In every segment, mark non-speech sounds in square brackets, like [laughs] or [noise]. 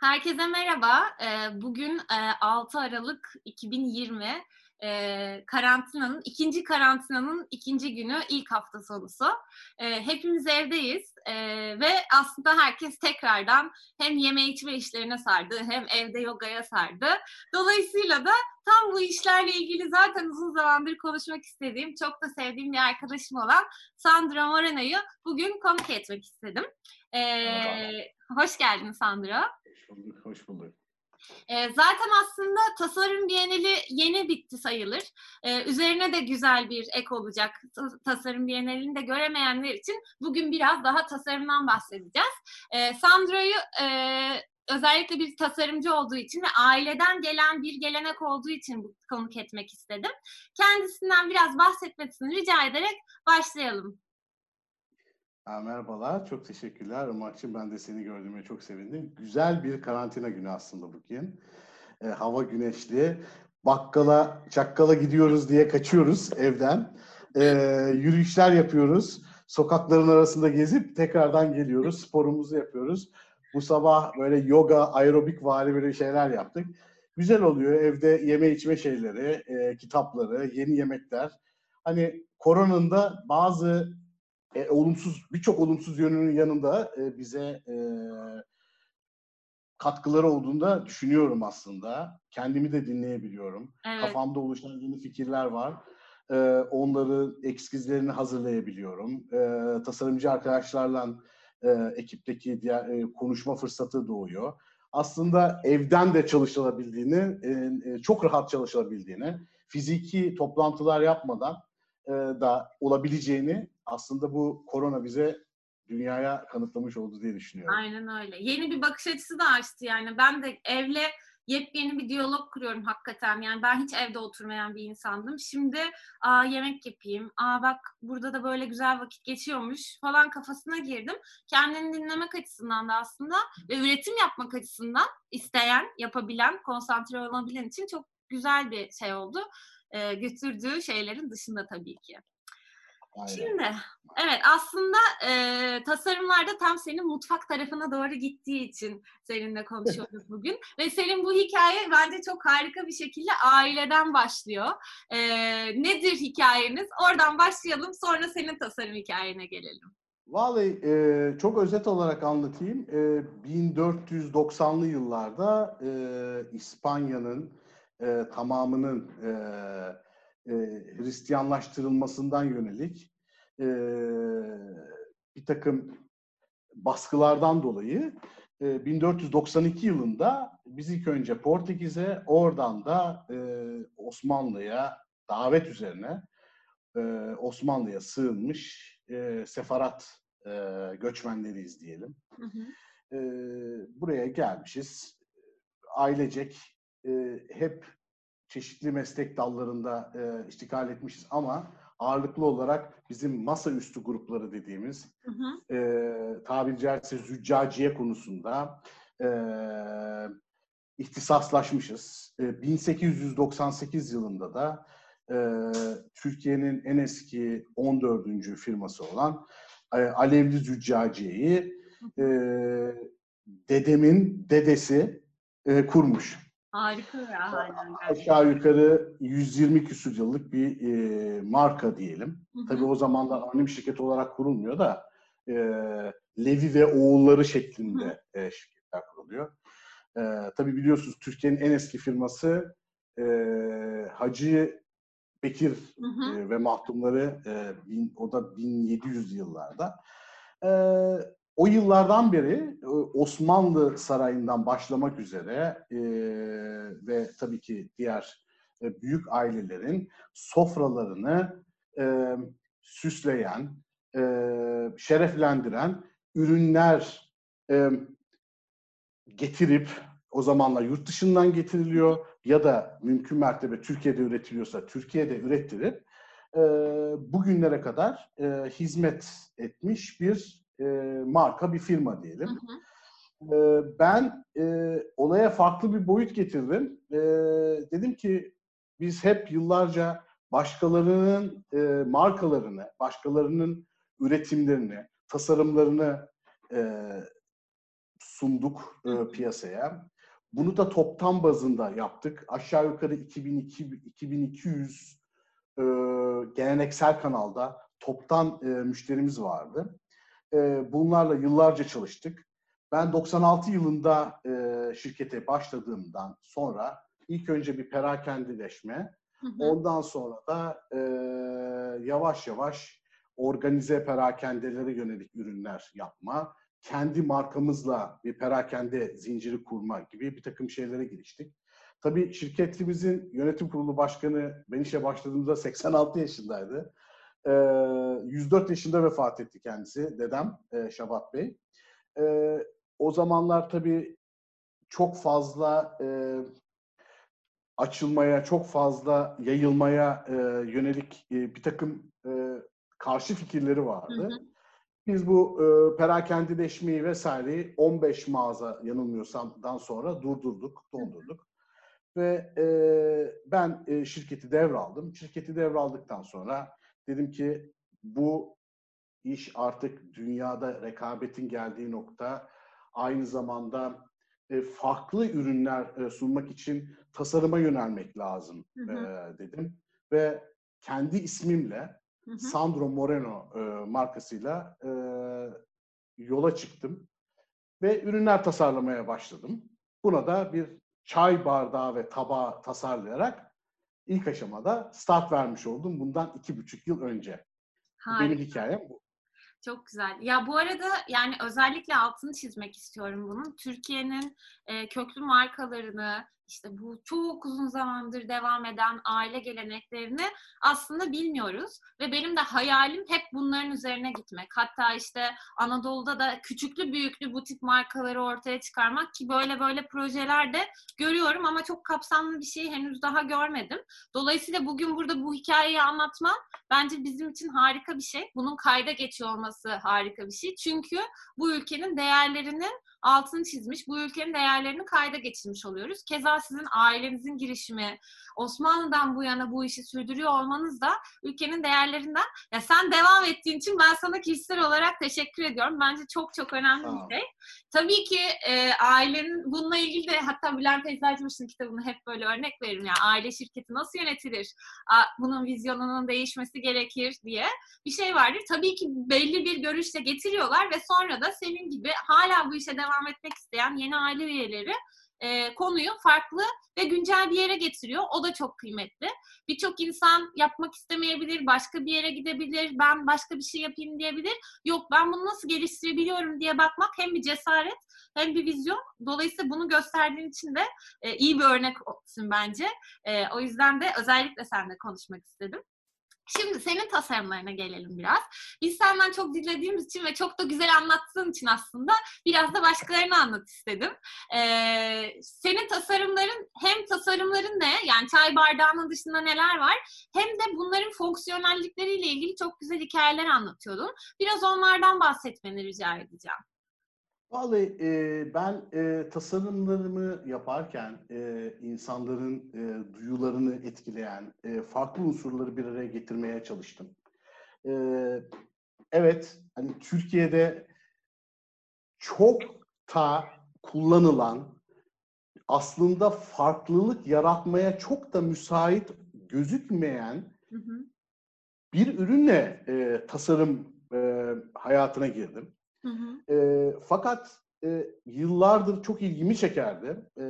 Herkese merhaba. Ee, bugün 6 e, Aralık 2020 e, karantinanın, ikinci karantinanın ikinci günü, ilk hafta sonusu. E, hepimiz evdeyiz ve aslında herkes tekrardan hem yeme içme işlerine sardı hem evde yogaya sardı. Dolayısıyla da tam bu işlerle ilgili zaten uzun zamandır konuşmak istediğim, çok da sevdiğim bir arkadaşım olan Sandra Morena'yı bugün konuk etmek istedim. Ee, hoş geldin Sandra. Hoş bulduk, hoş bulduk. E, zaten aslında tasarım bienali yeni bitti sayılır. E, üzerine de güzel bir ek olacak. Tasarım bienalini de göremeyenler için bugün biraz daha tasarımdan bahsedeceğiz. E, Sandra'yı e, özellikle bir tasarımcı olduğu için ve aileden gelen bir gelenek olduğu için bu konuk etmek istedim. Kendisinden biraz bahsetmesini rica ederek başlayalım. Merhabalar, çok teşekkürler Ömerciğim. Ben de seni gördüğüme çok sevindim. Güzel bir karantina günü aslında bugün. E, hava güneşli. Bakkala, çakkala gidiyoruz diye kaçıyoruz evden. E, yürüyüşler yapıyoruz. Sokakların arasında gezip tekrardan geliyoruz. Sporumuzu yapıyoruz. Bu sabah böyle yoga, aerobik vari böyle şeyler yaptık. Güzel oluyor. Evde yeme içme şeyleri, e, kitapları, yeni yemekler. Hani koronanın da bazı e, olumsuz birçok olumsuz yönünün yanında e, bize e, katkıları olduğunda düşünüyorum aslında. Kendimi de dinleyebiliyorum. Evet. Kafamda oluşan yeni fikirler var. E, onları ekskizlerini hazırlayabiliyorum. E, tasarımcı arkadaşlarla e, ekipteki diğer e, konuşma fırsatı doğuyor. Aslında evden de çalışılabildiğini, e, e, çok rahat çalışılabildiğini, fiziki toplantılar yapmadan e, da olabileceğini aslında bu korona bize dünyaya kanıtlamış oldu diye düşünüyorum. Aynen öyle. Yeni bir bakış açısı da açtı yani. Ben de evle yepyeni bir diyalog kuruyorum hakikaten. Yani ben hiç evde oturmayan bir insandım. Şimdi aa yemek yapayım. Aa bak burada da böyle güzel vakit geçiyormuş falan kafasına girdim. Kendini dinlemek açısından da aslında ve üretim yapmak açısından isteyen, yapabilen, konsantre olabilen için çok güzel bir şey oldu. Ee, götürdüğü şeylerin dışında tabii ki. Aynen. Şimdi evet aslında e, tasarımlarda tam senin mutfak tarafına doğru gittiği için seninle konuşuyoruz [laughs] bugün. Ve senin bu hikaye bence çok harika bir şekilde aileden başlıyor. E, nedir hikayeniz? Oradan başlayalım sonra senin tasarım hikayene gelelim. Vallahi e, çok özet olarak anlatayım. E, 1490'lı yıllarda e, İspanya'nın e, tamamının e, e, Hristiyanlaştırılmasından yönelik e, bir takım baskılardan dolayı e, 1492 yılında biz ilk önce Portekiz'e oradan da e, Osmanlı'ya davet üzerine e, Osmanlı'ya sığınmış e, sefarat e, göçmenleriyiz diyelim. Hı hı. E, buraya gelmişiz. Ailecek e, hep çeşitli meslek dallarında e, iştikal etmişiz ama ağırlıklı olarak bizim masaüstü grupları dediğimiz hı hı. E, tabiri caizse züccaciye konusunda e, ihtisaslaşmışız. E, 1898 yılında da e, Türkiye'nin en eski 14. firması olan e, Alevli Züccaciye'yi e, dedemin dedesi e, kurmuş. Harika ya. Aynen. Aşağı yukarı 120 küsur yıllık bir e, marka diyelim. Hı hı. Tabii o zamanlar anonim şirket olarak kurulmuyor da e, Levi ve oğulları şeklinde e, şirketler kuruluyor. E, tabii biliyorsunuz Türkiye'nin en eski firması e, Hacı Bekir hı hı. E, ve mahtumları e, bin, o da 1700 yıllarda. E, o yıllardan beri e, Osmanlı Sarayı'ndan başlamak üzere e, ve tabii ki diğer e, büyük ailelerin sofralarını e, süsleyen, e, şereflendiren ürünler e, getirip o zamanlar yurt dışından getiriliyor ya da mümkün mertebe Türkiye'de üretiliyorsa Türkiye'de ürettirip e, bugünlere kadar e, hizmet etmiş bir e, marka bir firma diyelim. Hı hı. E, ben e, olaya farklı bir boyut getirdim. E, dedim ki biz hep yıllarca başkalarının e, markalarını, başkalarının üretimlerini, tasarımlarını e, sunduk e, piyasaya. Bunu da toptan bazında yaptık. Aşağı yukarı 2002 2200 e, geleneksel kanalda toptan e, müşterimiz vardı. E, bunlarla yıllarca çalıştık. Ben 96 yılında e, şirkete başladığımdan sonra ilk önce bir perakendileşme, hı hı. ondan sonra da e, yavaş yavaş organize perakendelere yönelik ürünler yapma, kendi markamızla bir perakende zinciri kurma gibi bir takım şeylere giriştik. Tabii şirketimizin yönetim kurulu başkanı ben işe başladığımda 86 yaşındaydı. 104 yaşında vefat etti kendisi dedem Şabat Bey. O zamanlar tabii çok fazla açılmaya, çok fazla yayılmaya yönelik bir takım karşı fikirleri vardı. Hı hı. Biz bu e, perakendileşmeyi vesaireyi 15 mağaza yanılmıyorsamdan sonra durdurduk, dondurduk. Ve e, ben e, şirketi devraldım. Şirketi devraldıktan sonra dedim ki bu iş artık dünyada rekabetin geldiği nokta aynı zamanda e, farklı ürünler e, sunmak için tasarıma yönelmek lazım hı hı. E, dedim. Ve kendi ismimle hı Sandro Moreno e, markasıyla e, yola çıktım ve ürünler tasarlamaya başladım. Buna da bir çay bardağı ve tabağı tasarlayarak ilk aşamada start vermiş oldum bundan iki buçuk yıl önce. Harika. Benim hikayem bu. Çok güzel. Ya bu arada yani özellikle altını çizmek istiyorum bunun. Türkiye'nin e, köklü markalarını, işte bu çok uzun zamandır devam eden aile geleneklerini aslında bilmiyoruz. Ve benim de hayalim hep bunların üzerine gitmek. Hatta işte Anadolu'da da küçüklü büyüklü butik markaları ortaya çıkarmak ki böyle böyle projeler de görüyorum ama çok kapsamlı bir şey henüz daha görmedim. Dolayısıyla bugün burada bu hikayeyi anlatmam bence bizim için harika bir şey. Bunun kayda geçiyor olması harika bir şey. Çünkü bu ülkenin değerlerinin altını çizmiş, bu ülkenin değerlerini kayda geçirmiş oluyoruz. Keza sizin ailenizin girişimi, Osmanlı'dan bu yana bu işi sürdürüyor olmanız da ülkenin değerlerinden. Ya sen devam ettiğin için ben sana kişisel olarak teşekkür ediyorum. Bence çok çok önemli bir şey. Tabii ki e, ailenin bununla ilgili de hatta Bülent Eczacımış'ın kitabını hep böyle örnek veririm. Yani aile şirketi nasıl yönetilir? A, bunun vizyonunun değişmesi gerekir diye bir şey vardır. Tabii ki belli bir görüşle getiriyorlar ve sonra da senin gibi hala bu işe devam etmek isteyen yeni aile üyeleri e, konuyu farklı ve güncel bir yere getiriyor. O da çok kıymetli. Birçok insan yapmak istemeyebilir, başka bir yere gidebilir, ben başka bir şey yapayım diyebilir. Yok ben bunu nasıl geliştirebiliyorum diye bakmak hem bir cesaret hem bir vizyon. Dolayısıyla bunu gösterdiğin için de e, iyi bir örnek olsun bence. E, o yüzden de özellikle seninle konuşmak istedim. Şimdi senin tasarımlarına gelelim biraz. Biz senden çok dinlediğimiz için ve çok da güzel anlattığın için aslında biraz da başkalarını anlat istedim. Ee, senin tasarımların hem tasarımların ne? Yani çay bardağının dışında neler var? Hem de bunların fonksiyonellikleriyle ilgili çok güzel hikayeler anlatıyordun. Biraz onlardan bahsetmeni rica edeceğim. Vallahi e, ben e, tasarımlarımı yaparken e, insanların e, duyularını etkileyen e, farklı unsurları bir araya getirmeye çalıştım. E, evet, hani Türkiye'de çok ta kullanılan aslında farklılık yaratmaya çok da müsait gözükmeyen hı hı. bir ürünle e, tasarım e, hayatına girdim. E, fakat e, yıllardır çok ilgimi çekerdi e,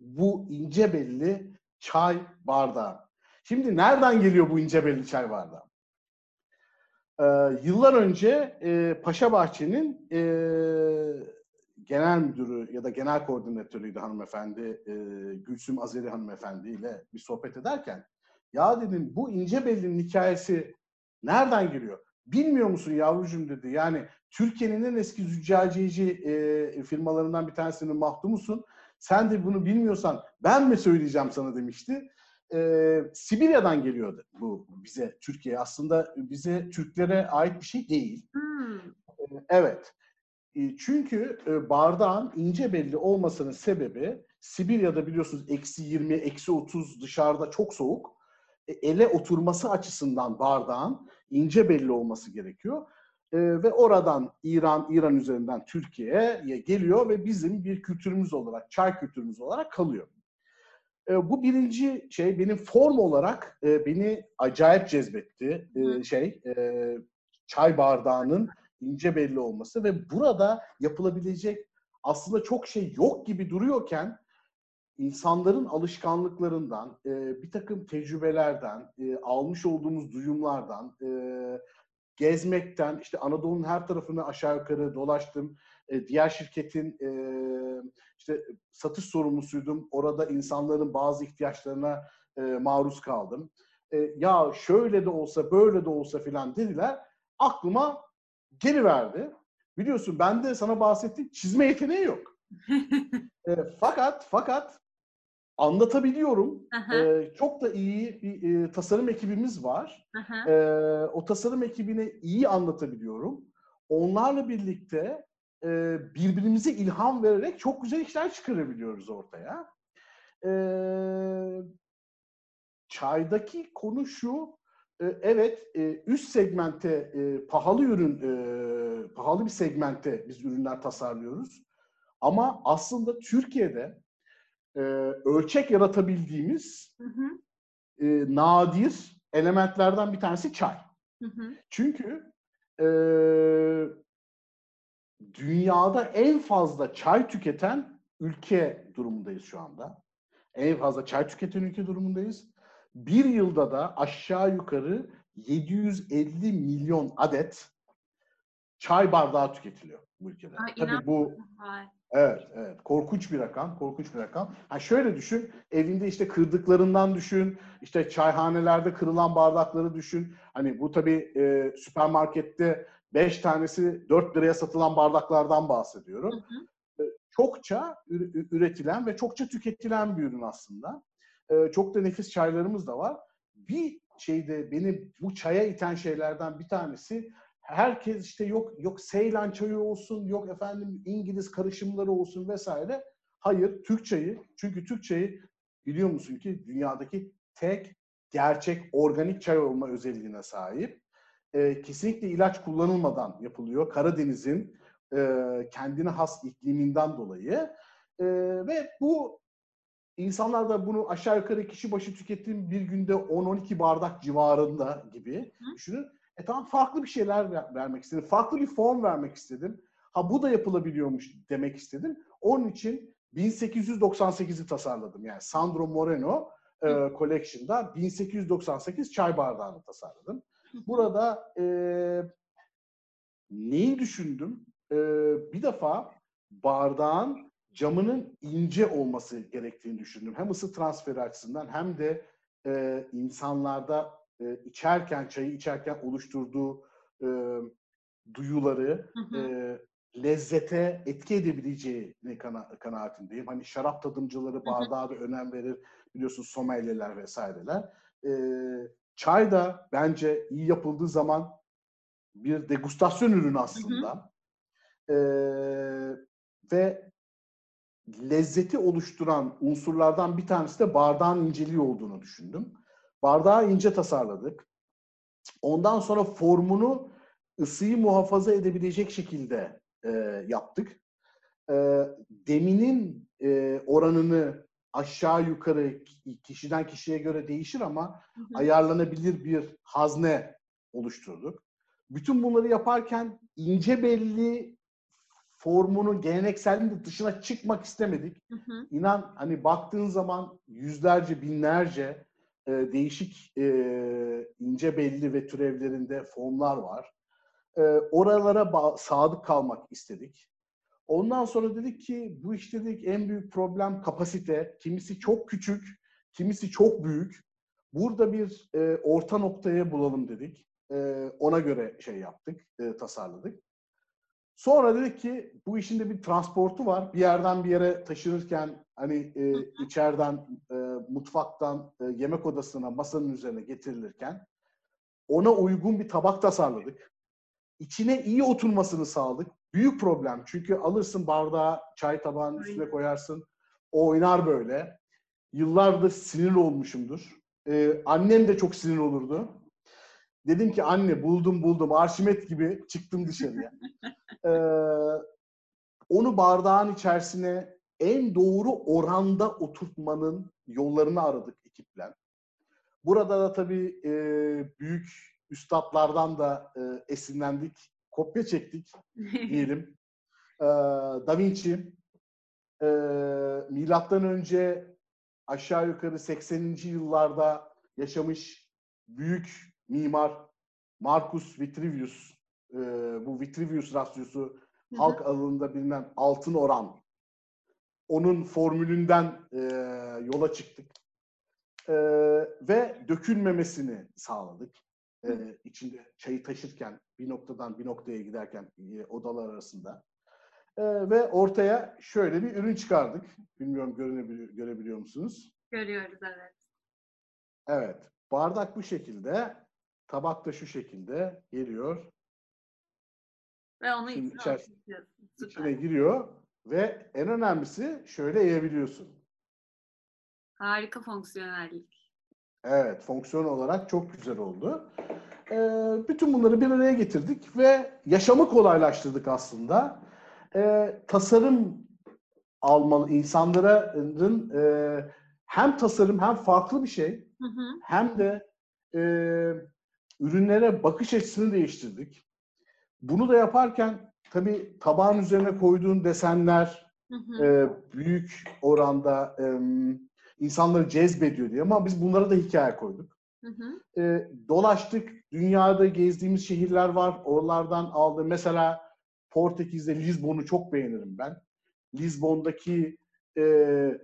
bu ince belli çay bardağı. Şimdi nereden geliyor bu ince belli çay bardağı? E, yıllar önce e, Paşa Bahçe'nin e, genel müdürü ya da genel koordinatörüydü hanımefendi e, Gülsüm Azeri hanımefendi ile bir sohbet ederken ya dedim bu ince bellinin hikayesi nereden geliyor? Bilmiyor musun yavrucuğum dedi. Yani Türkiye'nin en eski züccaciyeci e, firmalarından bir tanesinin mahdumusun. Sen de bunu bilmiyorsan ben mi söyleyeceğim sana demişti. E, Sibirya'dan geliyordu bu bize Türkiye. Aslında bize Türklere ait bir şey değil. Hmm. E, evet. E, çünkü e, bardağın ince belli olmasının sebebi Sibirya'da biliyorsunuz eksi 20, eksi 30 dışarıda çok soğuk. E, ele oturması açısından bardağın ince belli olması gerekiyor. E, ve oradan İran, İran üzerinden Türkiye'ye geliyor ve bizim bir kültürümüz olarak, çay kültürümüz olarak kalıyor. E, bu birinci şey benim form olarak e, beni acayip cezbetti. E, şey e, çay bardağının ince belli olması ve burada yapılabilecek aslında çok şey yok gibi duruyorken insanların alışkanlıklarından, e, bir takım tecrübelerden, e, almış olduğumuz duyumlardan, e, gezmekten, işte Anadolu'nun her tarafını aşağı yukarı dolaştım. E, diğer şirketin e, işte satış sorumlusuydum. Orada insanların bazı ihtiyaçlarına e, maruz kaldım. E, ya şöyle de olsa, böyle de olsa filan dediler. Aklıma geliverdi. Biliyorsun ben de sana bahsettiğim çizme yeteneği yok. [laughs] e, fakat fakat anlatabiliyorum. Ee, çok da iyi bir e, tasarım ekibimiz var. Ee, o tasarım ekibine iyi anlatabiliyorum. Onlarla birlikte e, birbirimize ilham vererek çok güzel işler çıkarabiliyoruz ortaya. Ee, çaydaki konu şu, e, evet e, üst segmente e, pahalı ürün, e, pahalı bir segmente biz ürünler tasarlıyoruz. Ama aslında Türkiye'de e, ölçek yaratabildiğimiz hı hı. E, nadir elementlerden bir tanesi çay. Hı hı. Çünkü e, dünyada en fazla çay tüketen ülke durumundayız şu anda. En fazla çay tüketen ülke durumundayız. Bir yılda da aşağı yukarı 750 milyon adet çay bardağı tüketiliyor bu ülkede. Ay, Tabii bu Evet, evet. Korkunç bir rakam, korkunç bir rakam. Ha şöyle düşün, evinde işte kırdıklarından düşün, işte çayhanelerde kırılan bardakları düşün. Hani bu tabii e, süpermarkette 5 tanesi 4 liraya satılan bardaklardan bahsediyorum. Hı hı. E, çokça üretilen ve çokça tüketilen bir ürün aslında. E, çok da nefis çaylarımız da var. Bir şeyde beni bu çaya iten şeylerden bir tanesi herkes işte yok yok Seylan çayı olsun, yok efendim İngiliz karışımları olsun vesaire. Hayır, Türk çayı. Çünkü Türk çayı biliyor musun ki dünyadaki tek gerçek organik çay olma özelliğine sahip. E, kesinlikle ilaç kullanılmadan yapılıyor. Karadeniz'in e, kendine has ikliminden dolayı. E, ve bu insanlar da bunu aşağı yukarı kişi başı tükettiğim bir günde 10-12 bardak civarında gibi Hı. düşünün. E tamam farklı bir şeyler ver, vermek istedim. Farklı bir form vermek istedim. Ha bu da yapılabiliyormuş demek istedim. Onun için 1898'i tasarladım. Yani Sandro Moreno e, Collection'da 1898 çay bardağını tasarladım. Burada e, neyi düşündüm? E, bir defa bardağın camının ince olması gerektiğini düşündüm. Hem ısı transferi açısından hem de e, insanlarda e, içerken, çayı içerken oluşturduğu e, duyuları hı hı. E, lezzete etki edebileceğini kana, kanaatindeyim. Hani şarap tadımcıları bardağa da önem verir. Biliyorsun somelyeler vesaireler. E, çay da bence iyi yapıldığı zaman bir degustasyon ürünü aslında. Hı hı. E, ve lezzeti oluşturan unsurlardan bir tanesi de bardağın inceliği olduğunu düşündüm. Bardağı ince tasarladık. Ondan sonra formunu ısıyı muhafaza edebilecek şekilde e, yaptık. E, deminin e, oranını aşağı yukarı kişiden kişiye göre değişir ama hı hı. ayarlanabilir bir hazne oluşturduk. Bütün bunları yaparken ince belli formunun gelenekselliğinin dışına çıkmak istemedik. Hı hı. İnan hani baktığın zaman yüzlerce, binlerce e, değişik e, ince belli ve türevlerinde formlar var. E, oralara sadık kalmak istedik. Ondan sonra dedik ki bu işte dedik en büyük problem kapasite. Kimisi çok küçük, kimisi çok büyük. Burada bir e, orta noktaya bulalım dedik. E, ona göre şey yaptık, e, tasarladık. Sonra dedik ki bu işin de bir transportu var. Bir yerden bir yere taşınırken hani e, içeriden e, mutfaktan e, yemek odasına masanın üzerine getirilirken ona uygun bir tabak tasarladık. İçine iyi oturmasını sağladık. Büyük problem çünkü alırsın bardağı çay tabağının üstüne koyarsın. O oynar böyle. Yıllardır sinir olmuşumdur. Ee, annem de çok sinir olurdu. Dedim ki anne buldum buldum. Arşimet gibi çıktım dışarıya. Ee, [laughs] onu bardağın içerisine en doğru oranda oturtmanın yollarını aradık ekiple. Burada da tabii e, büyük üstadlardan da e, esinlendik. Kopya çektik [laughs] diyelim. E, da Vinci e, milattan önce aşağı yukarı 80. yıllarda yaşamış büyük mimar Marcus Vitruvius e, bu Vitruvius rasyosu halk alanında bilinen altın oran onun formülünden e, yola çıktık. E, ve dökülmemesini sağladık. E, içinde çayı taşırken bir noktadan bir noktaya giderken e, odalar arasında. E, ve ortaya şöyle bir ürün çıkardık. Bilmiyorum görebiliyor, görebiliyor musunuz? Görüyoruz evet. Evet. Bardak bu şekilde. Tabak da şu şekilde geliyor. Ve onu içine. İçine giriyor ve en önemlisi şöyle yiyebiliyorsun. Harika fonksiyonellik. Evet, fonksiyon olarak çok güzel oldu. Ee, bütün bunları bir araya getirdik ve yaşamı kolaylaştırdık aslında. Ee, tasarım almalı insanların e, hem tasarım hem farklı bir şey Hı hı. hem de e, ürünlere bakış açısını değiştirdik. Bunu da yaparken tabii tabağın üzerine koyduğun desenler Hı hı. e, büyük oranda e, insanları cezbediyor diye ama biz bunlara da hikaye koyduk. Hı hı. E, dolaştık, dünyada gezdiğimiz şehirler var, oralardan aldığım mesela Portekiz'de Lizbon'u çok beğenirim ben. Lizbon'daki e,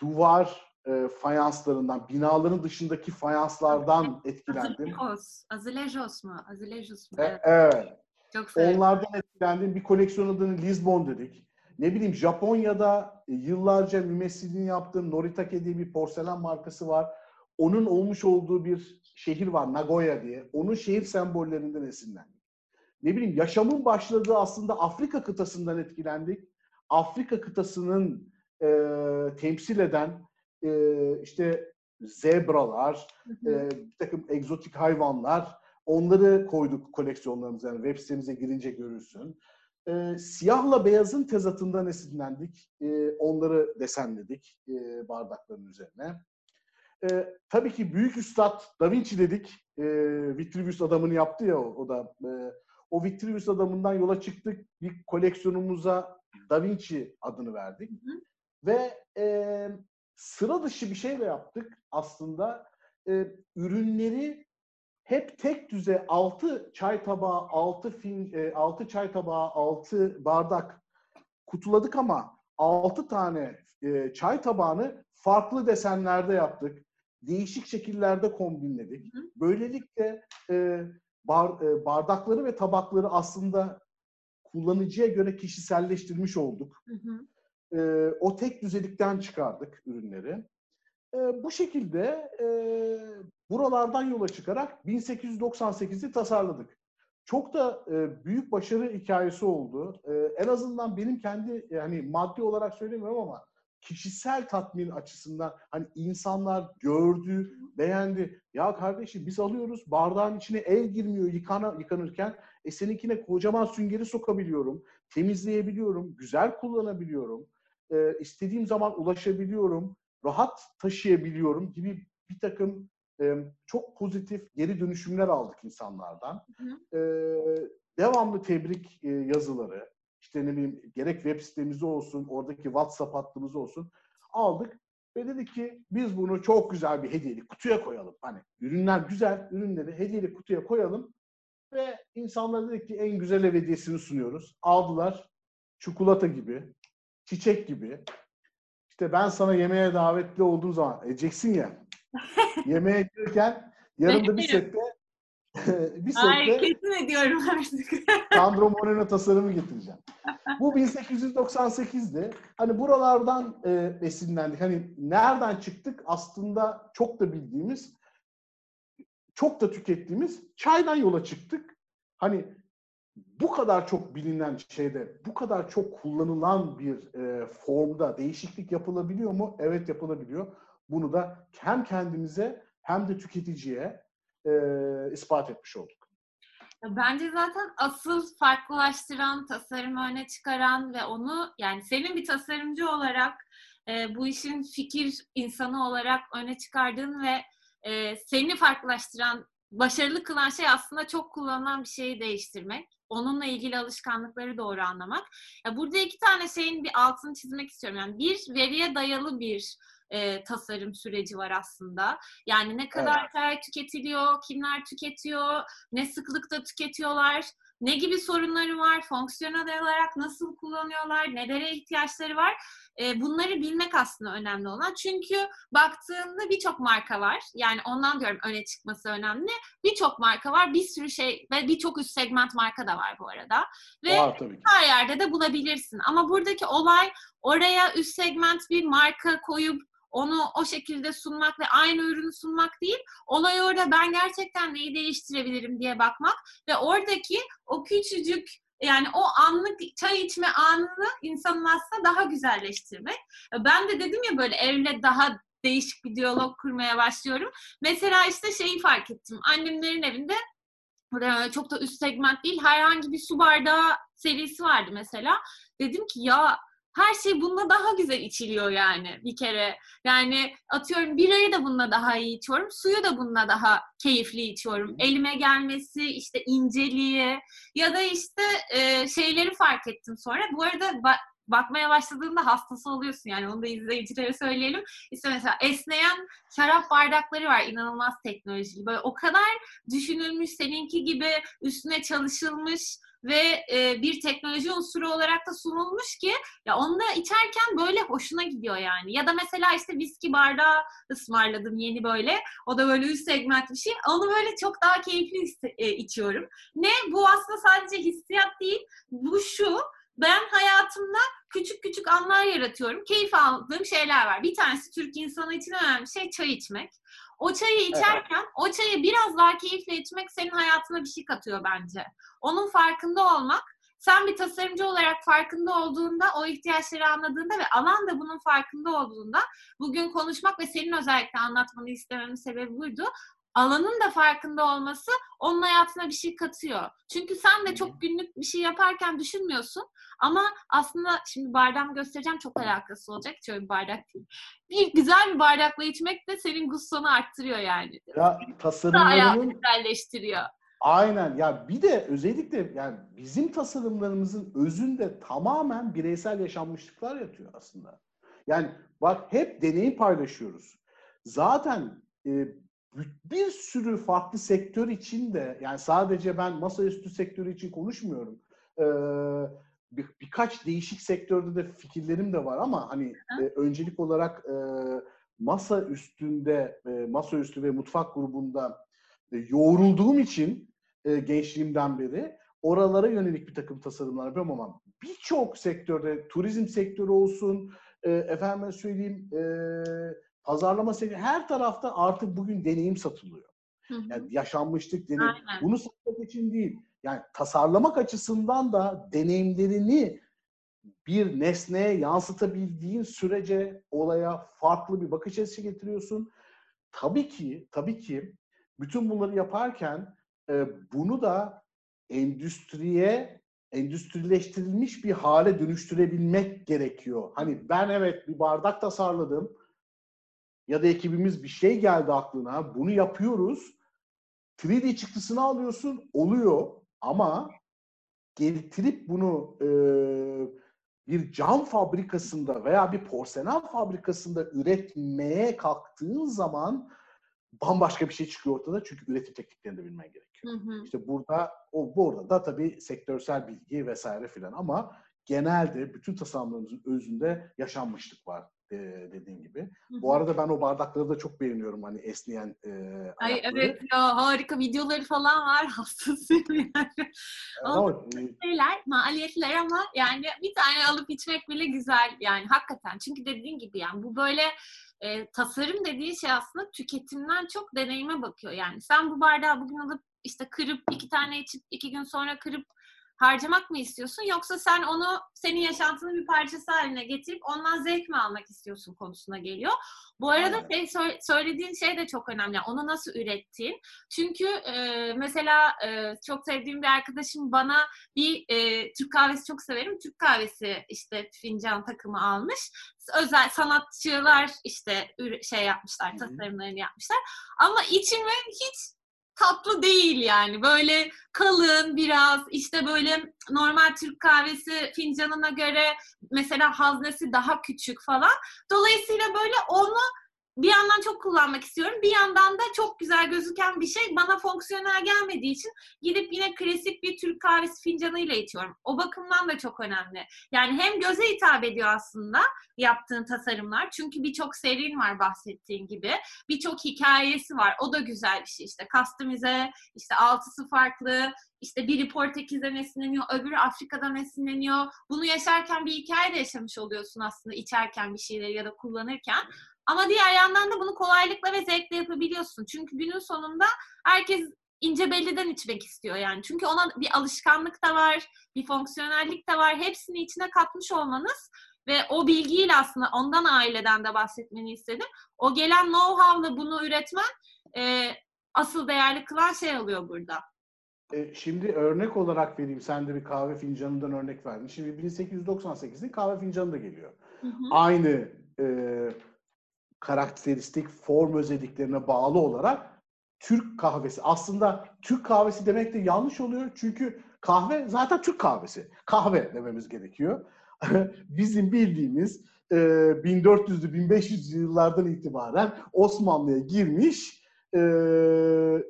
duvar e, fayanslarından, binaların dışındaki fayanslardan etkilendim. Azulejos. Azulejos mu? Azulejos mu? E, Evet. Çok. Onlardan etkilendim. Bir koleksiyon adını Lisbon dedik. Ne bileyim Japonya'da yıllarca mümessilini yaptığım Noritake diye bir porselen markası var. Onun olmuş olduğu bir şehir var Nagoya diye. Onun şehir sembollerinden esinlendik. Ne bileyim yaşamın başladığı aslında Afrika kıtasından etkilendik. Afrika kıtasının e, temsil eden e, işte zebralar, Hı hı. e, bir takım egzotik hayvanlar onları koyduk koleksiyonlarımıza. Yani web sitemize girince görürsün. E, siyahla beyazın tezatından esinlendik. E, onları desenledik e, bardakların üzerine. E, tabii ki büyük üstad Da Vinci dedik. E, Vitruvius adamını yaptı ya o, o da. E, o Vitruvius adamından yola çıktık. Bir koleksiyonumuza Da Vinci adını verdik. Hı hı. Ve e, sıra dışı bir şey de yaptık aslında. E, ürünleri hep tek düze 6 çay tabağı, 6 fin, 6 çay tabağı, 6 bardak kutuladık ama 6 tane e, çay tabağını farklı desenlerde yaptık. Değişik şekillerde kombinledik. Hı. Böylelikle e, bar, e, bardakları ve tabakları aslında kullanıcıya göre kişiselleştirmiş olduk. Hı hı. E, o tek düzelikten çıkardık ürünleri. E, bu şekilde e, buralardan yola çıkarak 1898'i tasarladık. Çok da e, büyük başarı hikayesi oldu. E, en azından benim kendi yani maddi olarak söylemiyorum ama kişisel tatmin açısından hani insanlar gördü, beğendi. Ya kardeşim biz alıyoruz bardağın içine el girmiyor yıkana, yıkanırken. E seninkine kocaman süngeri sokabiliyorum, temizleyebiliyorum, güzel kullanabiliyorum. E, istediğim zaman ulaşabiliyorum rahat taşıyabiliyorum gibi bir takım e, çok pozitif geri dönüşümler aldık insanlardan. Hı E, devamlı tebrik e, yazıları, işte ne bileyim gerek web sitemizde olsun, oradaki WhatsApp hattımız olsun aldık ve dedik ki biz bunu çok güzel bir hediyelik kutuya koyalım. Hani ürünler güzel, ürünleri hediyelik kutuya koyalım ve insanlara dedik ki en güzel ev hediyesini sunuyoruz. Aldılar çikolata gibi, çiçek gibi, işte ben sana yemeğe davetli olduğum zaman edeceksin ya. [laughs] yemeğe girerken yanında bir sette [laughs] bir Ay sette kesin ediyorum artık. [laughs] Sandro Moreno tasarımı getireceğim. Bu 1898'di. Hani buralardan e, esinlendik. Hani nereden çıktık? Aslında çok da bildiğimiz, çok da tükettiğimiz çaydan yola çıktık. Hani bu kadar çok bilinen şeyde, bu kadar çok kullanılan bir e, formda değişiklik yapılabiliyor mu? Evet yapılabiliyor. Bunu da hem kendimize hem de tüketiciye e, ispat etmiş olduk. Bence zaten asıl farklılaştıran, tasarımı öne çıkaran ve onu yani senin bir tasarımcı olarak e, bu işin fikir insanı olarak öne çıkardığın ve e, seni farklılaştıran, başarılı kılan şey aslında çok kullanılan bir şeyi değiştirmek. Onunla ilgili alışkanlıkları doğru anlamak. Ya burada iki tane şeyin bir altını çizmek istiyorum. Yani bir veriye dayalı bir e, tasarım süreci var aslında. Yani ne kadar evet. tüketiliyor, kimler tüketiyor, ne sıklıkta tüketiyorlar, ne gibi sorunları var, fonksiyonel olarak nasıl kullanıyorlar, nelere ihtiyaçları var. E, bunları bilmek aslında önemli olan. Çünkü baktığında birçok marka var. Yani ondan diyorum öne çıkması önemli. Birçok marka var, bir sürü şey ve birçok üst segment marka da var bu arada. Ve var, her yerde de bulabilirsin. Ama buradaki olay oraya üst segment bir marka koyup onu o şekilde sunmak ve aynı ürünü sunmak değil. Olay orada ben gerçekten neyi değiştirebilirim diye bakmak ve oradaki o küçücük yani o anlık çay içme anını insanın aslında daha güzelleştirmek. Ben de dedim ya böyle evle daha değişik bir diyalog kurmaya başlıyorum. Mesela işte şeyi fark ettim. Annemlerin evinde çok da üst segment değil herhangi bir su bardağı serisi vardı mesela. Dedim ki ya her şey bununla daha güzel içiliyor yani bir kere. Yani atıyorum birayı da bununla daha iyi içiyorum. Suyu da bununla daha keyifli içiyorum. Elime gelmesi, işte inceliği ya da işte e, şeyleri fark ettim sonra. Bu arada ba- bakmaya başladığında hastası oluyorsun yani onu da izleyicilere söyleyelim. İşte mesela esneyen şarap bardakları var inanılmaz teknolojili. Böyle o kadar düşünülmüş seninki gibi üstüne çalışılmış ve e, bir teknoloji unsuru olarak da sunulmuş ki ya onu da içerken böyle hoşuna gidiyor yani. Ya da mesela işte viski bardağı ısmarladım yeni böyle. O da böyle üst segment bir şey. Onu böyle çok daha keyifli e, içiyorum. Ne? Bu aslında sadece hissiyat değil. Bu şu ben hayatımda küçük küçük anlar yaratıyorum. Keyif aldığım şeyler var. Bir tanesi Türk insanı için önemli şey çay içmek. O çayı içerken evet. o çayı biraz daha keyifle içmek senin hayatına bir şey katıyor bence. Onun farkında olmak sen bir tasarımcı olarak farkında olduğunda, o ihtiyaçları anladığında ve alan da bunun farkında olduğunda bugün konuşmak ve senin özellikle anlatmanı istememin sebebi buydu alanın da farkında olması onun hayatına bir şey katıyor. Çünkü sen de çok günlük bir şey yaparken düşünmüyorsun ama aslında şimdi bardağımı göstereceğim çok alakası olacak. Şöyle bir bardak değil. Bir güzel bir bardakla içmek de senin gustonu arttırıyor yani. Ya tasarımlarının... güzelleştiriyor. Aynen ya bir de özellikle yani bizim tasarımlarımızın özünde tamamen bireysel yaşanmışlıklar yatıyor aslında. Yani bak hep deneyim paylaşıyoruz. Zaten e, bir sürü farklı sektör için de yani sadece ben masaüstü sektörü için konuşmuyorum. Ee, bir, birkaç değişik sektörde de fikirlerim de var ama hani e, öncelik olarak e, masa üstünde e, masa üstü ve mutfak grubunda e, yoğrulduğum için e, gençliğimden beri oralara yönelik bir takım tasarımlar yapıyorum ama birçok sektörde turizm sektörü olsun e, efendime söyleyeyim e, pazarlama sektörü her tarafta artık bugün deneyim satılıyor. Yani yaşanmışlık deneyim. Aynen. Bunu satmak için değil. Yani tasarlamak açısından da deneyimlerini bir nesneye yansıtabildiğin sürece olaya farklı bir bakış açısı getiriyorsun. Tabii ki, tabii ki bütün bunları yaparken e, bunu da endüstriye, endüstrileştirilmiş bir hale dönüştürebilmek gerekiyor. Hani ben evet bir bardak tasarladım ya da ekibimiz bir şey geldi aklına, bunu yapıyoruz. 3D çıktısını alıyorsun, oluyor ama getirip bunu e, bir cam fabrikasında veya bir porselen fabrikasında üretmeye kalktığın zaman bambaşka bir şey çıkıyor ortada çünkü üretim tekniklerini de bilmen gerekiyor. Hı hı. İşte burada o burada da tabii sektörsel bilgi vesaire filan ama genelde bütün tasarımlarımızın özünde yaşanmışlık var e, dediğin gibi. Hı-hı. Bu arada ben o bardakları da çok beğeniyorum hani esneyen e, Ay ayakları. evet ya harika videoları falan var [laughs] hastasıyım yani. ama, e, şeyler maliyetler ama yani bir tane alıp içmek bile güzel yani hakikaten. Çünkü dediğin gibi yani bu böyle e, tasarım dediği şey aslında tüketimden çok deneyime bakıyor. Yani sen bu bardağı bugün alıp işte kırıp iki tane içip iki gün sonra kırıp harcamak mı istiyorsun yoksa sen onu senin yaşantının bir parçası haline getirip ondan zevk mi almak istiyorsun konusuna geliyor. Bu arada şey, söylediğin şey de çok önemli. Onu nasıl ürettiğin. Çünkü e, mesela e, çok sevdiğim bir arkadaşım bana bir e, Türk kahvesi çok severim. Türk kahvesi işte fincan takımı almış. Özel sanatçılar işte şey yapmışlar, tasarımlarını yapmışlar. Ama içimi hiç tatlı değil yani. Böyle kalın biraz işte böyle normal Türk kahvesi fincanına göre mesela haznesi daha küçük falan. Dolayısıyla böyle onu bir yandan çok kullanmak istiyorum. Bir yandan da çok güzel gözüken bir şey bana fonksiyonel gelmediği için gidip yine klasik bir Türk kahvesi fincanıyla içiyorum. O bakımdan da çok önemli. Yani hem göze hitap ediyor aslında yaptığın tasarımlar. Çünkü birçok serin var bahsettiğin gibi. Birçok hikayesi var. O da güzel bir şey işte. Customize, işte altısı farklı, işte biri Portekiz'den esinleniyor, öbürü Afrika'dan esinleniyor. Bunu yaşarken bir hikaye de yaşamış oluyorsun aslında içerken bir şeyleri ya da kullanırken. Ama diğer yandan da bunu kolaylıkla ve zevkle yapabiliyorsun. Çünkü günün sonunda herkes ince belliden içmek istiyor yani. Çünkü ona bir alışkanlık da var, bir fonksiyonellik de var. Hepsini içine katmış olmanız ve o bilgiyle aslında ondan aileden de bahsetmeni istedim. O gelen know-how'la bunu üretmen e, asıl değerli kılan şey oluyor burada. E, şimdi örnek olarak vereyim. Sen de bir kahve fincanından örnek verdin. Şimdi 1898'in kahve fincanı da geliyor. Hı hı. Aynı e, karakteristik form özelliklerine bağlı olarak Türk kahvesi. Aslında Türk kahvesi demek de yanlış oluyor. Çünkü kahve zaten Türk kahvesi. Kahve dememiz gerekiyor. [laughs] Bizim bildiğimiz 1400'lü 1500 yıllardan itibaren Osmanlı'ya girmiş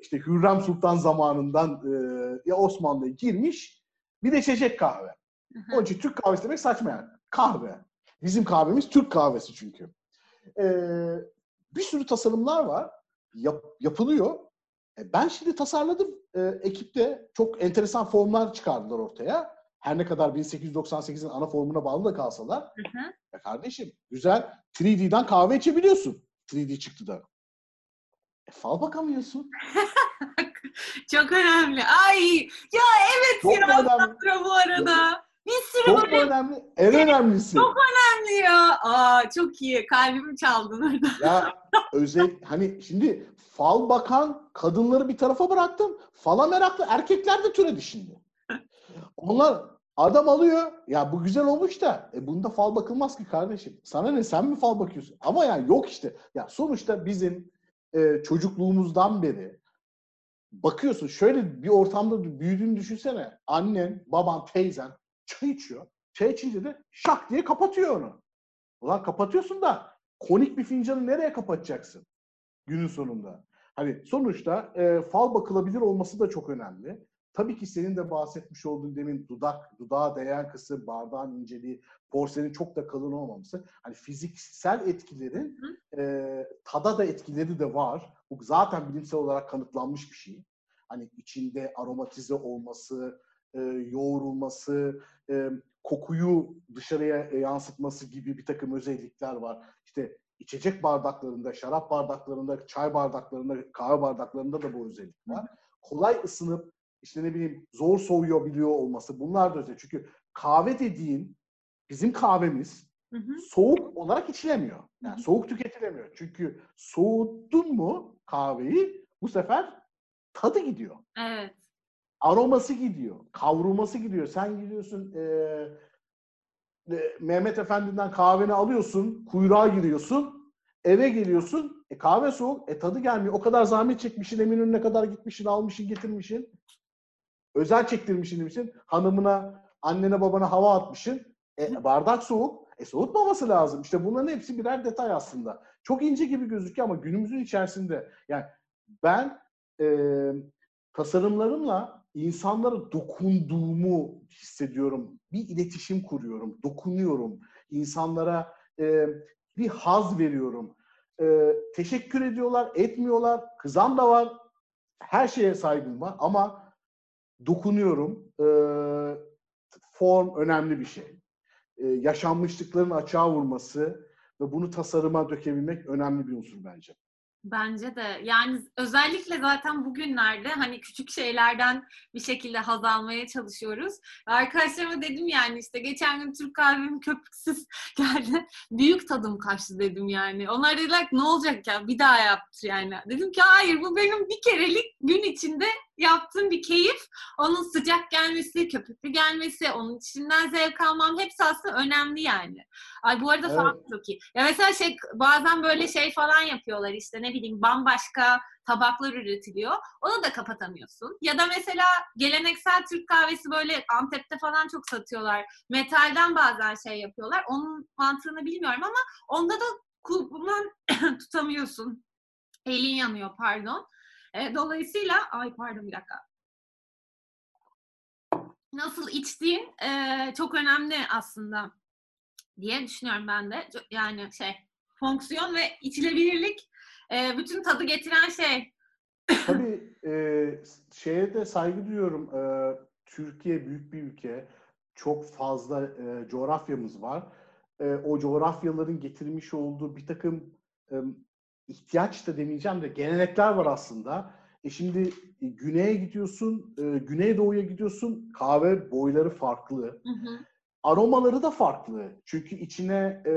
işte Hürrem Sultan zamanından ya Osmanlı'ya girmiş bir de çeşit kahve. Onun için Türk kahvesi demek saçma yani. Kahve. Bizim kahvemiz Türk kahvesi çünkü e, bir sürü tasarımlar var. Yap, yapılıyor. E, ben şimdi tasarladım. E, ekipte çok enteresan formlar çıkardılar ortaya. Her ne kadar 1898'in ana formuna bağlı da kalsalar. Hı hı. Ya kardeşim güzel 3D'den kahve içebiliyorsun. 3D çıktı da. E, fal bakamıyorsun. [laughs] çok önemli. Ay ya evet çok ya önemli. bu arada. Bir sürü çok böyle... önemli. En önemlisi. Çok önemli ya. Aa çok iyi. Kalbimi çaldın orada. Ya özel hani şimdi fal bakan kadınları bir tarafa bıraktım. Fala meraklı erkekler de türedi şimdi. Onlar adam alıyor. Ya bu güzel olmuş da e bunda fal bakılmaz ki kardeşim. Sana ne sen mi fal bakıyorsun? Ama yani yok işte. Ya sonuçta bizim e, çocukluğumuzdan beri bakıyorsun şöyle bir ortamda büyüdüğünü düşünsene. Annen, baban, teyzen çay içiyor. Çay içince de şak diye kapatıyor onu. Ulan kapatıyorsun da konik bir fincanı nereye kapatacaksın günün sonunda? Hani sonuçta e, fal bakılabilir olması da çok önemli. Tabii ki senin de bahsetmiş olduğun demin dudak, dudağa değen kısım, bardağın inceliği, porselenin çok da kalın olmaması. Hani fiziksel etkilerin e, tada da etkileri de var. Bu zaten bilimsel olarak kanıtlanmış bir şey. Hani içinde aromatize olması, e, yoğrulması, e, kokuyu dışarıya yansıtması gibi bir takım özellikler var. İşte içecek bardaklarında, şarap bardaklarında, çay bardaklarında, kahve bardaklarında da bu özellik var. Kolay ısınıp işte ne bileyim zor soğuyabiliyor olması bunlar da özel. Çünkü kahve dediğin bizim kahvemiz hı hı. soğuk olarak içilemiyor. Yani hı hı. soğuk tüketilemiyor. Çünkü soğuttun mu kahveyi bu sefer tadı gidiyor. Evet aroması gidiyor, kavrulması gidiyor. Sen gidiyorsun e, e, Mehmet Efendi'den kahveni alıyorsun, kuyruğa giriyorsun, eve geliyorsun, e, kahve soğuk, e, tadı gelmiyor. O kadar zahmet çekmişsin, Eminönü'ne kadar gitmişsin, almışsın, getirmişsin. Özel çektirmişsin demişsin. Hanımına, annene, babana hava atmışsın. E, bardak soğuk. E soğutmaması lazım. İşte bunların hepsi birer detay aslında. Çok ince gibi gözüküyor ama günümüzün içerisinde yani ben e, tasarımlarımla insanlara dokunduğumu hissediyorum. Bir iletişim kuruyorum, dokunuyorum. İnsanlara e, bir haz veriyorum. E, teşekkür ediyorlar, etmiyorlar. Kızan da var. Her şeye saygım var ama dokunuyorum. E, form önemli bir şey. E, yaşanmışlıkların açığa vurması ve bunu tasarıma dökebilmek önemli bir unsur bence. Bence de. Yani özellikle zaten bugünlerde hani küçük şeylerden bir şekilde haz almaya çalışıyoruz. Arkadaşlarıma dedim yani işte geçen gün Türk kahvem köpüksüz [laughs] geldi. Büyük tadım kaçtı dedim yani. Onlar dediler ne olacak ya bir daha yaptır yani. Dedim ki hayır bu benim bir kerelik gün içinde yaptığım bir keyif. Onun sıcak gelmesi, köpüklü gelmesi, onun içinden zevk almam hepsi aslında önemli yani. Ay bu arada evet. falan çok iyi. Ya mesela şey bazen böyle şey falan yapıyorlar işte ne bileyim bambaşka tabaklar üretiliyor. Onu da kapatamıyorsun. Ya da mesela geleneksel Türk kahvesi böyle Antep'te falan çok satıyorlar. Metalden bazen şey yapıyorlar. Onun mantığını bilmiyorum ama onda da kulpundan [clears throat] tutamıyorsun. Elin yanıyor pardon. E, dolayısıyla ay pardon bir dakika. Nasıl içtiğin e, çok önemli aslında diye düşünüyorum ben de. Yani şey fonksiyon ve içilebilirlik e, bütün tadı getiren şey. Tabii [laughs] e, şeye de saygı duyuyorum. E, Türkiye büyük bir ülke. Çok fazla e, coğrafyamız var. E, o coğrafyaların getirmiş olduğu bir takım e, ihtiyaç da demeyeceğim de gelenekler var aslında. E şimdi e, güneye gidiyorsun, e, güneydoğuya gidiyorsun, kahve boyları farklı. Hı hı. Aromaları da farklı. Çünkü içine e,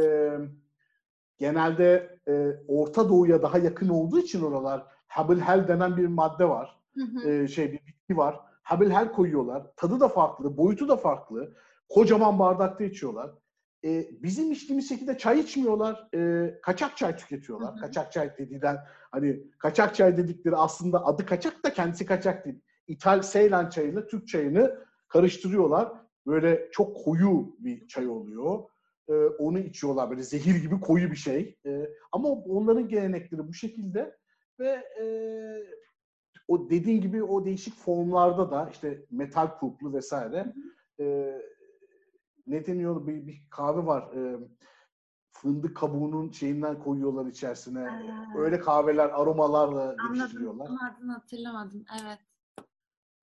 genelde e, Orta Doğu'ya daha yakın olduğu için oralar Habilhel denen bir madde var. Hı hı. E, şey bir bitki var. Habilhel koyuyorlar. Tadı da farklı, boyutu da farklı. Kocaman bardakta içiyorlar. E, bizim içtiğimiz şekilde çay içmiyorlar. E, kaçak çay tüketiyorlar. Hı hı. Kaçak çay dediğinden hani kaçak çay dedikleri aslında adı kaçak da kendisi kaçak değil. İthal Seylan çayıyla Türk çayını karıştırıyorlar. Böyle çok koyu bir çay oluyor. E, onu içiyorlar böyle zehir gibi koyu bir şey. E, ama onların gelenekleri bu şekilde ve e, o dediğin gibi o değişik formlarda da işte metal kuplu vesaire. E, ne deniyor bir, bir kahve var. E, fındık kabuğunun şeyinden koyuyorlar içerisine. Ee, Öyle kahveler aromalarla geliştiriyorlar. Anladım. Adını hatırlamadım. Evet.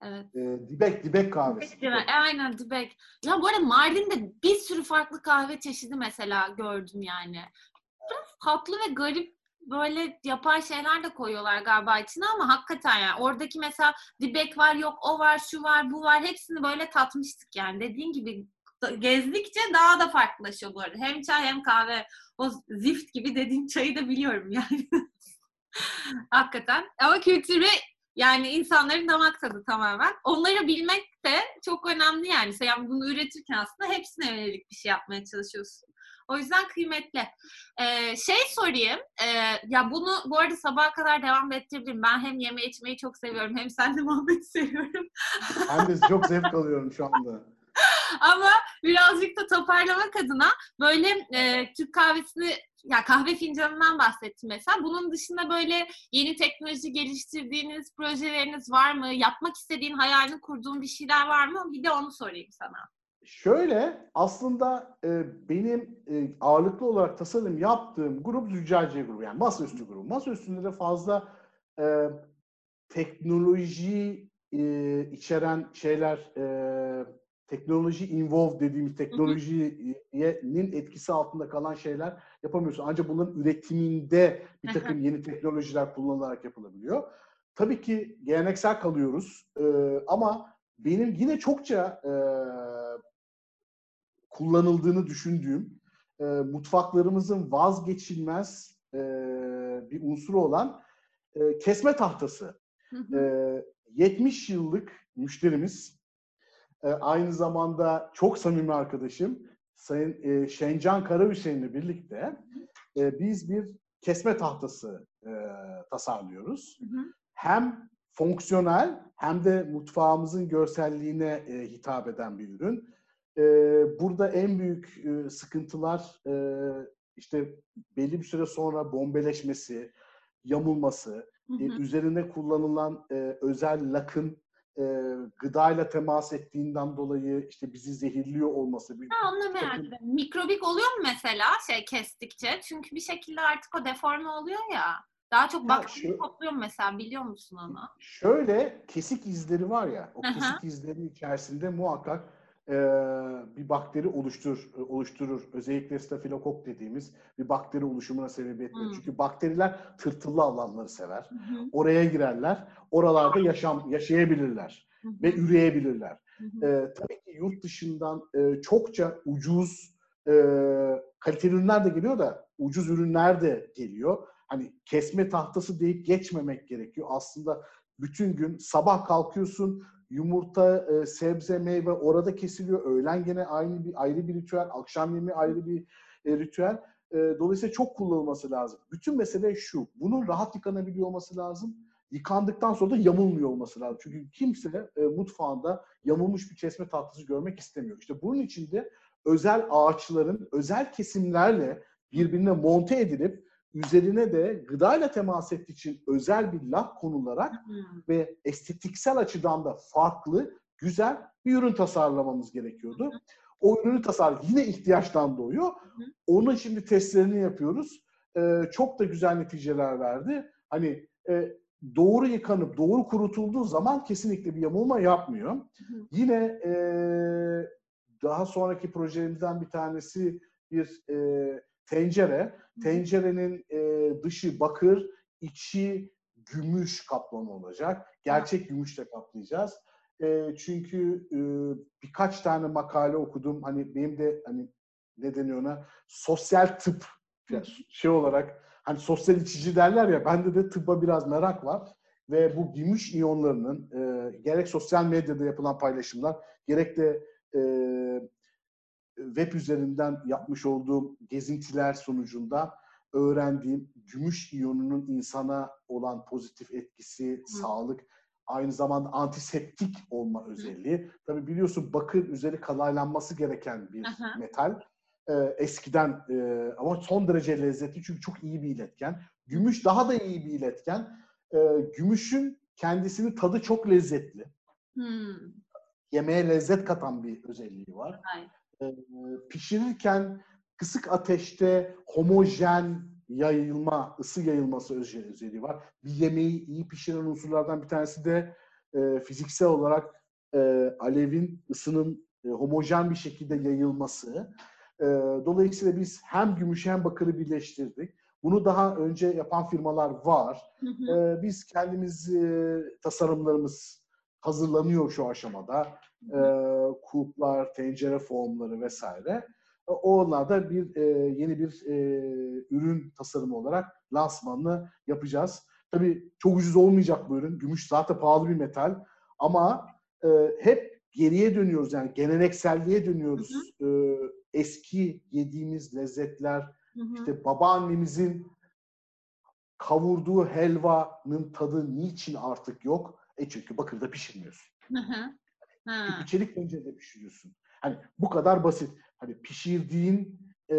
Evet. E, dibek, dibek kahvesi. Dibek, dibek. Aynen dibek. Ya bu arada Mardin'de bir sürü farklı kahve çeşidi mesela gördüm yani. Tatlı ve garip böyle yapay şeyler de koyuyorlar galiba içine ama hakikaten yani oradaki mesela dibek var yok o var şu var bu var hepsini böyle tatmıştık yani dediğin gibi gezdikçe daha da farklılaşıyor bu arada. Hem çay hem kahve. O zift gibi dediğin çayı da biliyorum yani. [laughs] Hakikaten. Ama kültürü yani insanların damak tadı tamamen. Onları bilmek de çok önemli yani. Sen bunu üretirken aslında hepsine yönelik bir şey yapmaya çalışıyorsun. O yüzden kıymetli. Ee, şey sorayım. E, ya bunu bu arada sabaha kadar devam ettirebilirim. Ben hem yeme içmeyi çok seviyorum hem sen de [laughs] muhabbeti seviyorum. ben de çok zevk alıyorum şu anda. [laughs] Ama birazcık da toparlamak adına böyle e, Türk kahvesini ya kahve fincanından bahsettim mesela. Bunun dışında böyle yeni teknoloji geliştirdiğiniz projeleriniz var mı? Yapmak istediğin, hayalini kurduğun bir şeyler var mı? Bir de onu sorayım sana. Şöyle aslında e, benim e, ağırlıklı olarak tasarım yaptığım grup Züccaciye grubu yani masaüstü grubu. Masaüstünde de fazla e, teknoloji e, içeren şeyler e, teknoloji involved dediğimiz teknolojinin etkisi altında kalan şeyler yapamıyorsun. Ancak bunların üretiminde bir takım yeni teknolojiler kullanılarak yapılabiliyor. Tabii ki geleneksel kalıyoruz ee, ama benim yine çokça e, kullanıldığını düşündüğüm e, mutfaklarımızın vazgeçilmez e, bir unsuru olan e, kesme tahtası. E, 70 yıllık müşterimiz e, aynı zamanda çok samimi arkadaşım Sayın e, Şencan Karahüseyin'le birlikte e, biz bir kesme tahtası e, tasarlıyoruz. Hı hı. Hem fonksiyonel hem de mutfağımızın görselliğine e, hitap eden bir ürün. E, burada en büyük e, sıkıntılar e, işte belli bir süre sonra bombeleşmesi, yamulması, hı hı. E, üzerine kullanılan e, özel lakın e, gıdayla temas ettiğinden dolayı işte bizi zehirliyor olması. Bir, ha, onu merak ettim. Mikrobik oluyor mu mesela şey kestikçe? Çünkü bir şekilde artık o deforme oluyor ya. Daha çok bakteri topluyor mesela biliyor musun onu? Şöyle kesik izleri var ya o kesik izlerin içerisinde muhakkak e, bir bakteri oluştur oluşturur. Özellikle stafilokok dediğimiz bir bakteri oluşumuna sebebiyet verir. Hmm. Çünkü bakteriler tırtıllı alanları sever. Hmm. Oraya girerler. Oralarda yaşam yaşayabilirler hmm. ve üreyebilirler. Hmm. E, tabii ki yurt dışından e, çokça ucuz e, kaliteli ürünler de geliyor da ucuz ürünler de geliyor. Hani kesme tahtası deyip geçmemek gerekiyor. Aslında bütün gün sabah kalkıyorsun, yumurta, e, sebze, meyve orada kesiliyor. Öğlen gene aynı bir ayrı bir ritüel, akşam yemeği ayrı bir e, ritüel. E, dolayısıyla çok kullanılması lazım. Bütün mesele şu. Bunun rahat yıkanabiliyor olması lazım. Yıkandıktan sonra da yamulmuyor olması lazım. Çünkü kimse e, mutfağında yamulmuş bir kesme tahtası görmek istemiyor. İşte bunun için de özel ağaçların özel kesimlerle birbirine monte edilip üzerine de gıdayla temas ettiği için özel bir lak konularak hmm. ve estetiksel açıdan da farklı, güzel bir ürün tasarlamamız gerekiyordu. Hmm. O ürünü tasar yine ihtiyaçtan doğuyor. Hmm. Onun şimdi testlerini yapıyoruz. Ee, çok da güzel neticeler verdi. Hani e, doğru yıkanıp doğru kurutulduğu zaman kesinlikle bir yamulma yapmıyor. Hmm. Yine e, daha sonraki projelerimizden bir tanesi bir e, tencere. Tencerenin e, dışı bakır, içi gümüş kaplama olacak. Gerçek gümüşle kaplayacağız. E, çünkü e, birkaç tane makale okudum. Hani benim de hani ne deniyor ona? Sosyal tıp yani şey olarak hani sosyal içici derler ya bende de tıbba biraz merak var ve bu gümüş iyonlarının e, gerek sosyal medyada yapılan paylaşımlar gerek de e, web üzerinden yapmış olduğum gezintiler sonucunda öğrendiğim gümüş iyonunun insana olan pozitif etkisi, Hı. sağlık, aynı zamanda antiseptik olma özelliği. Hı. Tabii biliyorsun bakır üzeri kalaylanması gereken bir Hı. metal. Ee, eskiden e, ama son derece lezzetli çünkü çok iyi bir iletken. Gümüş daha da iyi bir iletken. Ee, gümüşün kendisinin tadı çok lezzetli. Hmm. Yemeğe lezzet katan bir özelliği var. Aynen. Ee, pişirirken kısık ateşte homojen yayılma, ısı yayılması özelliği var. Bir yemeği iyi pişiren unsurlardan bir tanesi de e, fiziksel olarak e, alevin, ısının e, homojen bir şekilde yayılması. E, dolayısıyla biz hem gümüş hem bakırı birleştirdik. Bunu daha önce yapan firmalar var. Hı hı. E, biz kendimiz e, tasarımlarımız hazırlanıyor şu aşamada. E, kulplar, tencere formları vesaire. Onlarda bir e, yeni bir e, ürün tasarımı olarak lansmanını yapacağız. Tabii çok ucuz olmayacak bu ürün. Gümüş zaten pahalı bir metal. Ama e, hep geriye dönüyoruz yani gelenekselliğe dönüyoruz. Hı hı. E, eski yediğimiz lezzetler, hı hı. işte babaannemizin kavurduğu helvanın tadı niçin artık yok? E çünkü bakırda pişirmiyorsun. Hı hı. Çünkü çelik tencerede pişiriyorsun. Hani bu kadar basit. Hani pişirdiğin e,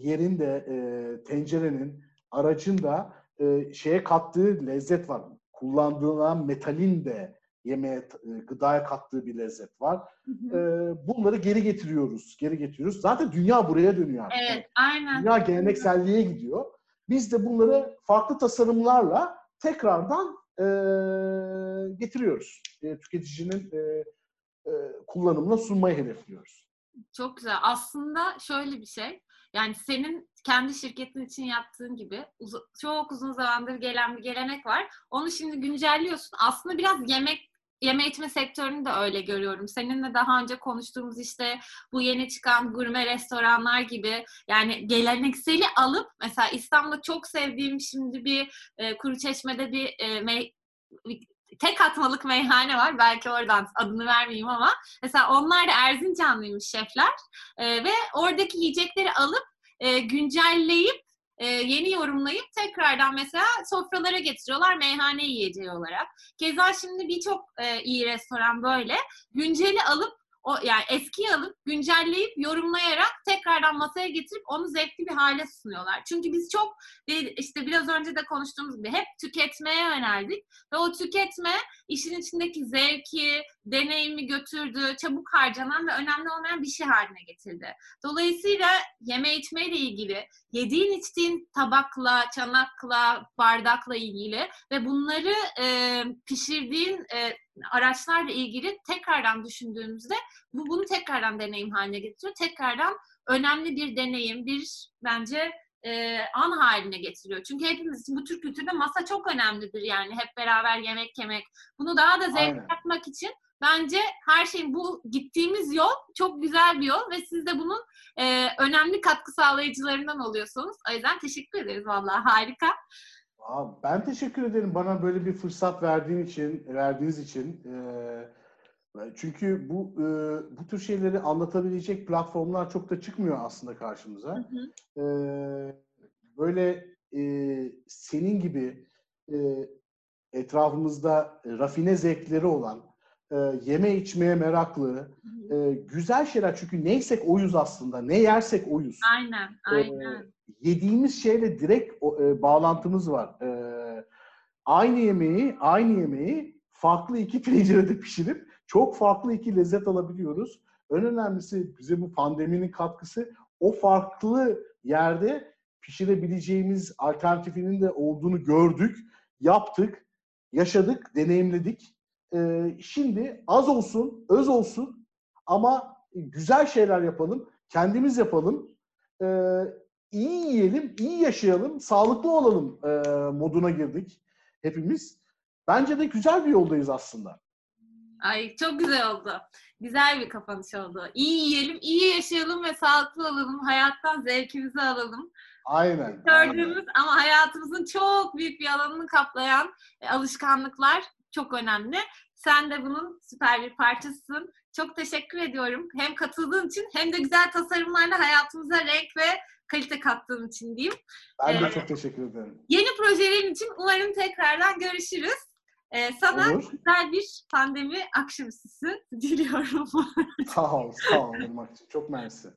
yerin de e, tencerenin, aracın da e, şeye kattığı lezzet var. Kullandığın metalin de yemeğe, e, gıdaya kattığı bir lezzet var. Hı hı. E, bunları geri getiriyoruz, geri getiriyoruz. Zaten dünya buraya dönüyor artık. Evet, aynen. Dünya gelenekselliğe gidiyor. Biz de bunları farklı tasarımlarla tekrardan e, getiriyoruz. E, tüketicinin e, e, kullanımına sunmayı hedefliyoruz. Çok güzel. Aslında şöyle bir şey. Yani senin kendi şirketin için yaptığın gibi uz- çok uzun zamandır gelen bir gelenek var. Onu şimdi güncelliyorsun. Aslında biraz yemek yeme içme sektörünü de öyle görüyorum. Seninle daha önce konuştuğumuz işte bu yeni çıkan gurme restoranlar gibi yani gelenekseli alıp mesela İstanbul'da çok sevdiğim şimdi bir e, Kuru Çeşme'de bir e, me- tek atmalık meyhane var. Belki oradan adını vermeyeyim ama mesela onlar da Erzincanlıymış şefler e, ve oradaki yiyecekleri alıp e, güncelleyip e, yeni yorumlayıp tekrardan mesela sofralara getiriyorlar meyhane yiyeceği olarak. Keza şimdi birçok e, iyi restoran böyle günceli alıp o yani eskiyi alıp güncelleyip yorumlayarak tekrardan masaya getirip onu zevkli bir hale sunuyorlar. Çünkü biz çok işte biraz önce de konuştuğumuz gibi hep tüketmeye yöneldik ve o tüketme işin içindeki zevki, deneyimi götürdü, çabuk harcanan ve önemli olmayan bir şey haline getirdi. Dolayısıyla yeme içme ile ilgili yediğin içtiğin tabakla, çanakla, bardakla ilgili ve bunları e, pişirdiğin e, araçlarla ilgili tekrardan düşündüğümüzde bu bunu tekrardan deneyim haline getiriyor. Tekrardan önemli bir deneyim, bir bence e, an haline getiriyor. Çünkü hepimiz için bu Türk kültüründe masa çok önemlidir yani hep beraber yemek yemek. Bunu daha da zevk yapmak için bence her şeyin bu gittiğimiz yol çok güzel bir yol ve siz de bunun e, önemli katkı sağlayıcılarından oluyorsunuz. O yüzden teşekkür ederiz vallahi harika. Aa, Ben teşekkür ederim bana böyle bir fırsat verdiğin için, verdiğiniz için. Ee, çünkü bu e, bu tür şeyleri anlatabilecek platformlar çok da çıkmıyor aslında karşımıza. Hı hı. Ee, böyle e, senin gibi e, etrafımızda rafine zevkleri olan, e, yeme içmeye meraklı, Hı hı. e, güzel şeyler çünkü neysek oyuz aslında, ne yersek oyuz. Aynen, aynen. Yediğimiz şeyle direkt e, bağlantımız var. E, aynı yemeği, aynı yemeği farklı iki [laughs] tencerede pişirip çok farklı iki lezzet alabiliyoruz. En önemlisi bize bu pandeminin katkısı o farklı yerde pişirebileceğimiz alternatifinin de olduğunu gördük, yaptık, yaşadık, deneyimledik. E, şimdi az olsun, öz olsun ama güzel şeyler yapalım, kendimiz yapalım. E, iyi yiyelim, iyi yaşayalım, sağlıklı olalım e, moduna girdik hepimiz. Bence de güzel bir yoldayız aslında. Ay çok güzel oldu. Güzel bir kapanış oldu. İyi yiyelim, iyi yaşayalım ve sağlıklı olalım. Hayattan zevkimizi alalım. Aynen. aynen. Gördüğümüz ama hayatımızın çok büyük bir alanını kaplayan e, alışkanlıklar çok önemli. Sen de bunun süper bir parçasısın. Çok teşekkür ediyorum. Hem katıldığın için hem de güzel tasarımlarla hayatımıza renk ve kalite kattığın için diyeyim. Ben de Ee, çok teşekkür ederim. Yeni projelerin için umarım tekrardan görüşürüz. Ee, sana Olur. güzel bir pandemi akşamüstüsü diliyorum. [laughs] Sağ ol, sağ ol Irmak'cığım. Çok mersi.